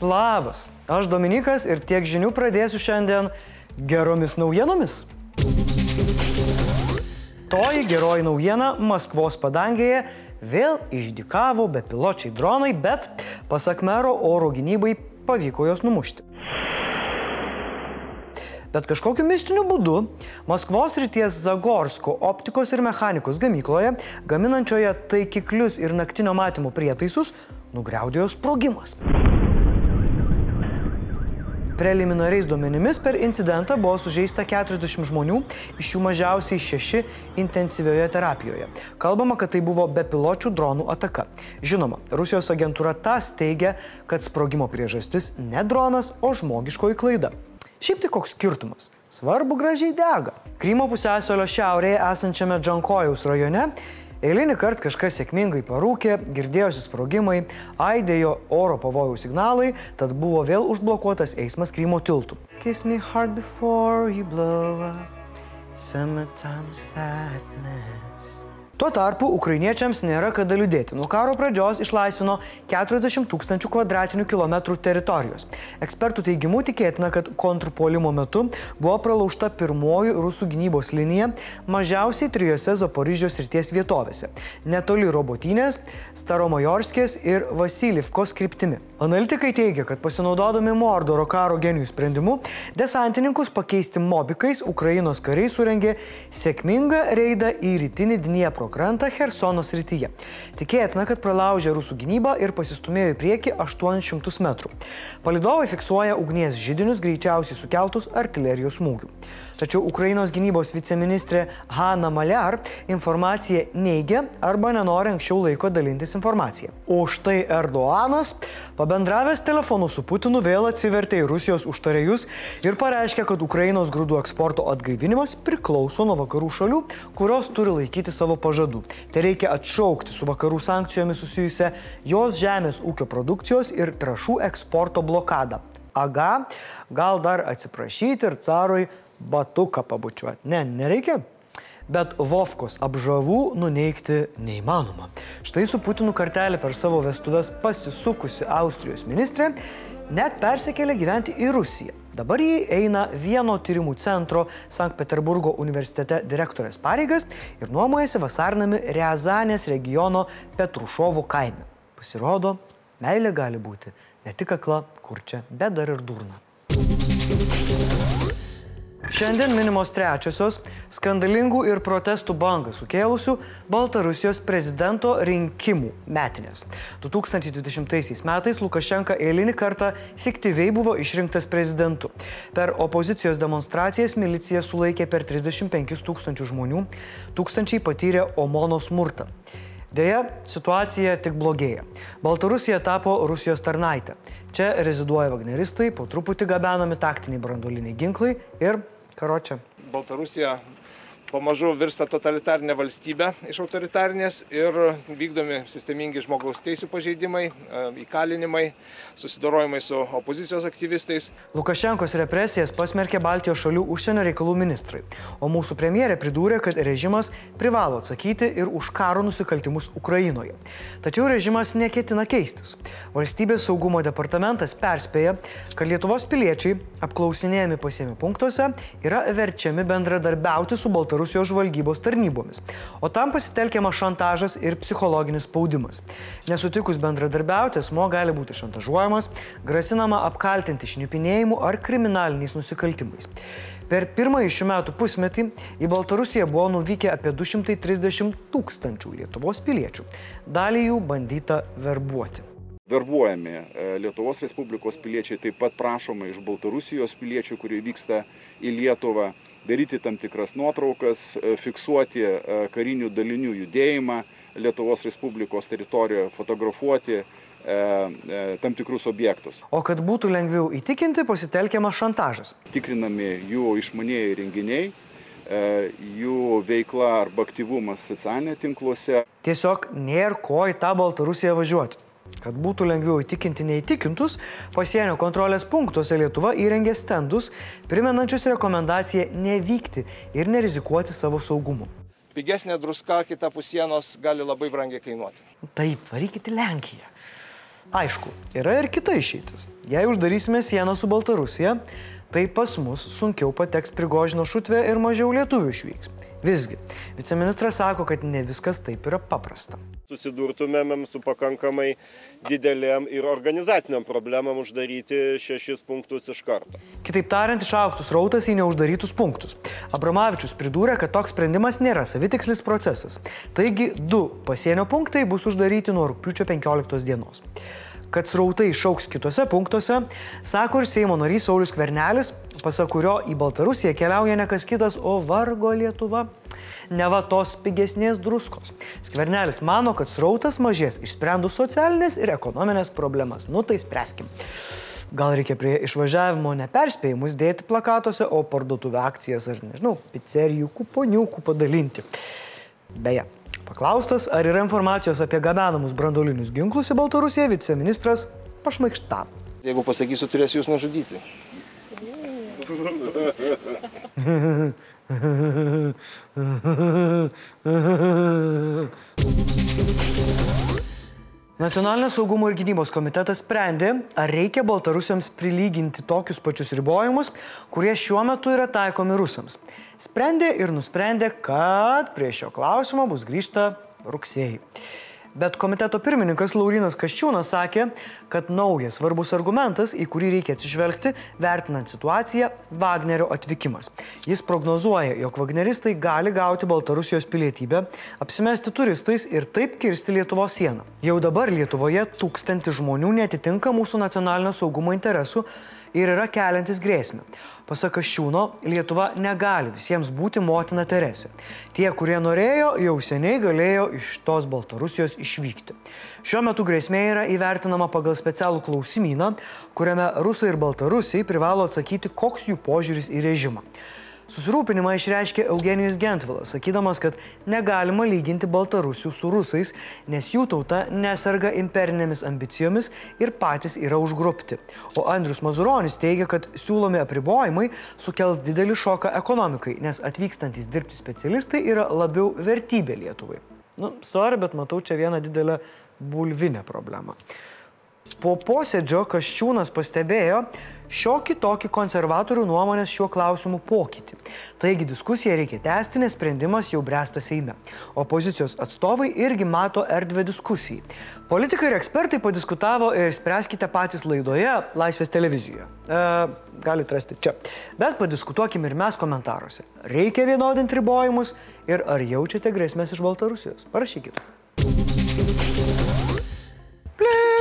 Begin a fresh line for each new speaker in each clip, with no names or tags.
Labas, aš Dominikas ir tiek žinių pradėsiu šiandien geromis naujienomis. Toji geroji naujiena Maskvos padangėje vėl išdikavo bepiločiai dronai, bet pasak mero oro gynybai pavyko juos numušti. Bet kažkokiu mistiniu būdu Maskvos ryties Zagorsko optikos ir mechanikos gamykloje, gaminančioje taikiklius ir naktinio matymo prietaisus, nugriaudėjo sprogimas. Preliminariais duomenimis per incidentą buvo sužeista 40 žmonių, iš jų mažiausiai 6 intensyvioje terapijoje. Kalbama, kad tai buvo bepiločių dronų ataka. Žinoma, Rusijos agentūra tas teigia, kad sprogimo priežastis ne dronas, o žmogiškoji klaida. Šiaip tai koks skirtumas? Svarbu gražiai dega. Krymo pusėsalio šiaurėje esančiame Džankojaus rajone Eilinį kartą kažkas sėkmingai parūkė, girdėjosi sprogimai, aidėjo oro pavojaus signalai, tad buvo vėl užblokuotas eismas Krymo tiltų. Kiss me hard before you blow up, summertime sadness. Tuo tarpu ukrainiečiams nėra kada liūdėti. Nuo karo pradžios išlaisvino 40 tūkstančių kvadratinių kilometrų teritorijos. Ekspertų teigimu tikėtina, kad kontrpolimo metu buvo pralaužta pirmoji rusų gynybos linija mažiausiai trijose Zaporižijos ryties vietovėse - netoli Robotinės, Staromajorskės ir Vasilivkos kryptimi. Analitikai teigia, kad pasinaudodami Mordoro karo genijų sprendimu, desantininkus pakeisti mobikais Ukrainos kariai surengė sėkmingą reidą į rytinį Dniepro Dniepro krantą Hersono srityje. Tikėtina, kad pralaužė rusų gynybą ir pasistumėjo į priekį 800 metrų. Palidovai fiksuoja ugnies žydinius greičiausiai sukeltus artilerijos smūgių. Tačiau Ukrainos gynybos viceministrė Hanna Maliar informaciją neigia arba nenori anksčiau laiko dalintis informaciją. O štai Erdoanas, pabendravęs telefonu su Putinu, vėl atsivertė į Rusijos užtarėjus ir pareiškė, kad Ukrainos grūdų eksporto atgaivinimas priklauso nuo vakarų šalių, kurios turi laikyti savo pažadų pažadų. Tai reikia atšaukti su vakarų sankcijomis susijusią jos žemės ūkio produkcijos ir trašų eksporto blokadą. Aga, gal dar atsiprašyti ir carui batuką pabučiuoti. Ne, nereikia. Bet Vovkos apžavų nuneikti neįmanoma. Štai su Putinu kartelį per savo vestuvės pasisukusi Austrijos ministrė net persikėlė gyventi į Rusiją. Dabar jį eina vieno tyrimų centro Sankt Peterburgo universitete direktorės pareigas ir nuomojasi vasarnami Riazanės regiono Petrušovų kaime. Pasirodo, meilė gali būti ne tik akla, kurčia, bet dar ir durna. Šiandien minimos trečiosios skandalingų ir protestų bangą sukėlusių Baltarusijos prezidento rinkimų metinės. 2020 metais Lukašenka eilinį kartą fiktyviai buvo išrinktas prezidentu. Per opozicijos demonstracijas milicija sulaikė per 35 tūkstančių žmonių, tūkstančiai patyrė Omono smurtą. Deja, situacija tik blogėja. Baltarusija tapo Rusijos tarnaitė. Čia reziduoja vagneristai, po truputį gabenami taktiniai brandoliniai ginklai ir Karočią.
Baltarusija pamažu virsta totalitarinė valstybė iš autoritarinės ir vykdomi sistemingi žmogaus teisų pažeidimai, e, įkalinimai, susidorojimai su opozicijos aktyvistais.
Lukašenkos represijas pasmerkė Baltijos šalių užsienio reikalų ministrai, o mūsų premjerė pridūrė, kad režimas privalo atsakyti ir už karo nusikaltimus Ukrainoje. Tačiau režimas neketina keistis. Valstybės saugumo departamentas perspėja, kad Lietuvos piliečiai apklausinėjami pasiemi punktuose yra verčiami bendradarbiauti su Baltarusijos Baltarusijos žvalgybos tarnybomis, o tam pasitelkiama šantažas ir psichologinis spaudimas. Nesutikus bendradarbiauti, asmo gali būti šantažuojamas, grasinama apkaltinti šnipinėjimu ar kriminaliniais nusikaltimais. Per pirmąjį šių metų pusmetį į Baltarusiją buvo nuvykę apie 230 tūkstančių Lietuvos piliečių. Dalį jų bandyta verbuoti.
Verbuojami e, Lietuvos Respublikos piliečiai taip pat prašoma iš Baltarusijos piliečių, kurie vyksta į Lietuvą daryti tam tikras nuotraukas, e, fiksuoti e, karinių dalinių judėjimą Lietuvos Respublikos teritorijoje, fotografuoti e, tam tikrus objektus.
O kad būtų lengviau įtikinti, pasitelkiamas šantažas.
Tikrinami jų išmanėjai renginiai, jų veikla arba aktyvumas socialinėse tinkluose.
Tiesiog nėra ko į tą Baltarusiją važiuoti. Kad būtų lengviau įtikinti neįtikintus, pasienio kontrolės punktuose Lietuva įrengė stendus, primenančius rekomendaciją nevykti ir nerizikuoti savo saugumu.
Pigesnė druska kita pusienos gali labai brangiai kainuoti.
Taip, varykite Lenkiją. Aišku, yra ir kita išeitis. Jei uždarysime sieną su Baltarusija, tai pas mus sunkiau pateks Prigožino šutvė ir mažiau lietuvių išvyks. Visgi, viceministras sako, kad ne viskas taip yra paprasta.
Susidurtumėm su pakankamai didelėm ir organizaciniam problemam uždaryti šešis punktus iš karto.
Kitaip tariant, išauktus rautas į neuždarytus punktus. Abramavičius pridūrė, kad toks sprendimas nėra savitikslis procesas. Taigi, du pasienio punktai bus uždaryti nuo rūpiučio 15 dienos kad srautai išauks kitose punktuose, sako ir Seimo narys Saulis Kvernelis, pasak kurio į Baltarusiją keliauja ne kas kitas, o vargo Lietuva. Neva tos pigesnės druskos. Skvernelis mano, kad srautas mažės išsprendus socialinės ir ekonominės problemas. Nu tai spręskim. Gal reikia prie išvažiavimo neperspėjimus dėti plakatuose, o parduotuvę akcijas ar, nežinau, pizzerijų kuponiukų padalinti. Beje, Paklaustas, ar yra informacijos apie gabenamus brandolinius ginklus į Baltarusiją, viceministras pašmaikštavo.
Jeigu pasakysiu, turėsiu jūs nužudyti.
Nacionalinio saugumo ir gynybos komitetas sprendė, ar reikia Baltarusiams prilyginti tokius pačius ribojimus, kurie šiuo metu yra taikomi rusams. Sprendė ir nusprendė, kad prie šio klausimo bus grįžta rugsėjai. Bet komiteto pirmininkas Laurinas Kaščiūnas sakė, kad naujas svarbus argumentas, į kurį reikia atsižvelgti, vertinant situaciją - Wagnerio atvykimas. Jis prognozuoja, jog Wagneristai gali gauti Baltarusijos pilietybę, apsimesti turistais ir taip kirsti Lietuvos sieną. Jau dabar Lietuvoje tūkstantis žmonių netitinka mūsų nacionalinio saugumo interesų ir yra keliantis grėsmę. Pasak Kaščiūno, Lietuva negali visiems būti motina Teresė. Tie, kurie norėjo, jau seniai galėjo iš tos Baltarusijos išvykti. Šiuo metu grėsmė yra įvertinama pagal specialų klausimyną, kuriame rusai ir baltarusiai privalo atsakyti, koks jų požiūris į režimą. Susirūpinimą išreiškė Eugenijus Gentvilas, sakydamas, kad negalima lyginti Baltarusių su rusais, nes jų tauta neserga imperinėmis ambicijomis ir patys yra užgrupti. O Andrius Mazuronis teigia, kad siūlomi apribojimai sukels didelį šoką ekonomikai, nes atvykstantis dirbti specialistai yra labiau vertybė Lietuvai. Nu, sorry, bet matau čia vieną didelę bulvinę problemą. Po posėdžio Kaščiūnas pastebėjo šiokį tokį konservatorių nuomonės šiuo klausimu pokytį. Taigi diskusiją reikia tęsti, nes sprendimas jau bręsta Seime. Opozicijos atstovai irgi mato erdvę diskusijai. Politikai ir ekspertai padiskutavo ir spręskite patys laidoje Laisvės televizijoje. E, galite rasti čia. Bet padiskutuokime ir mes komentaruose. Reikia vienodinti ribojimus ir ar jaučiate grėsmės iš Baltarusijos? Parašykite.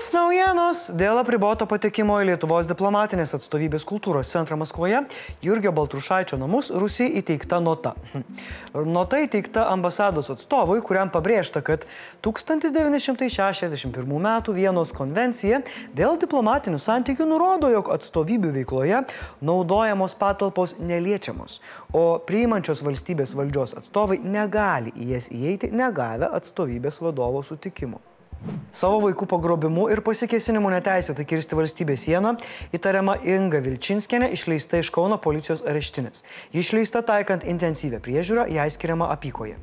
Blitz naujienos dėl apriboto patekimo į Lietuvos diplomatinės atstovybės kultūros centrą Maskvoje Jurgio Baltrušaičio namus Rusijai įteikta nota. Nota įteikta ambasados atstovui, kuriam pabrėžta, kad 1961 m. Vienos konvencija dėl diplomatinių santykių nurodo, jog atstovybių veikloje naudojamos patalpos neliečiamos, o priimančios valstybės valdžios atstovai negali į jas įeiti negavę atstovybės vadovo sutikimo. Savo vaikų pagrobimu ir pasikesinimu neteisėtai kirsti valstybės sieną įtariama Inga Vilčinskienė išleista iš Kauno policijos areštinės. Ji išleista taikant intensyvę priežiūrą, jai skiriama apykoje.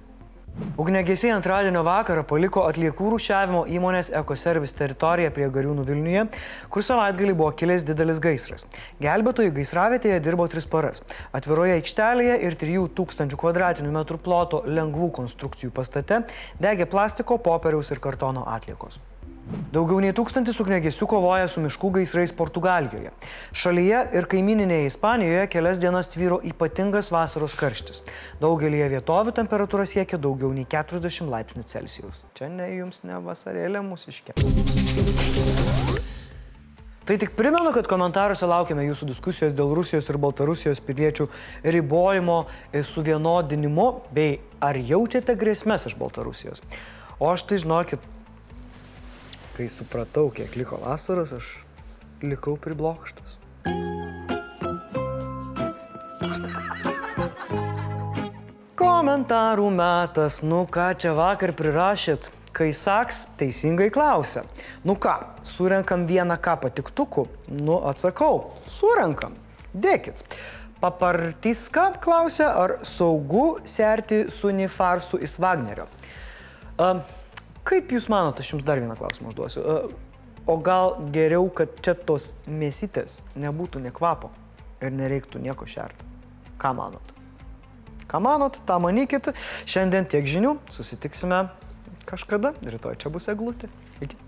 Ugnegesiai antradienio vakarą paliko atliekų rūšiavimo įmonės Ecoservice teritoriją prie Gariūnų Vilniuje, kur savaitgalį buvo kilęs didelis gaisras. Gelbėtojai gaisravietėje dirbo tris paras. Atviroje aikštelėje ir 3000 km2 ploto lengvų konstrukcijų pastate degė plastiko, popieriaus ir kartono atliekos. Daugiau nei tūkstantis ugnegesių kovoja su miškų gaisrais Portugalijoje. Šalyje ir kaimininėje Ispanijoje kelias dienas tvyro ypatingas vasaros karštis. Daugelįje vietovių temperatūra siekia daugiau nei 40 laipsnių Celsijaus. Čia ne jums ne vasarėlė mūsiškė. Tai tik primenu, kad komentaruose laukiame jūsų diskusijos dėl Rusijos ir Baltarusijos piliečių ribojimo suvienodinimo bei ar jaučiate grėsmės iš Baltarusijos. O aš tai žinokit, kai supratau, kiek liko vasaros, aš likau priblokštas. Komentarų metas, nu ką čia vakar prirašėt, kai saks teisingai klausia. Nu ką, surenkam vieną ką patiktukų? Nu atsakau, surenkam. Dėkit. Papartiska klausia, ar saugu serti su Nifarsu iš Wagnerio. Uh, Kaip Jūs manote, aš Jums dar vieną klausimą užduosiu. O gal geriau, kad čia tos mėsytės nebūtų nekvapo ir nereiktų nieko šerti. Ką manot? Ką manot, tą manykit. Šiandien tiek žinių. Susitiksime kažkada. Rytoj čia bus eglutė. Iki.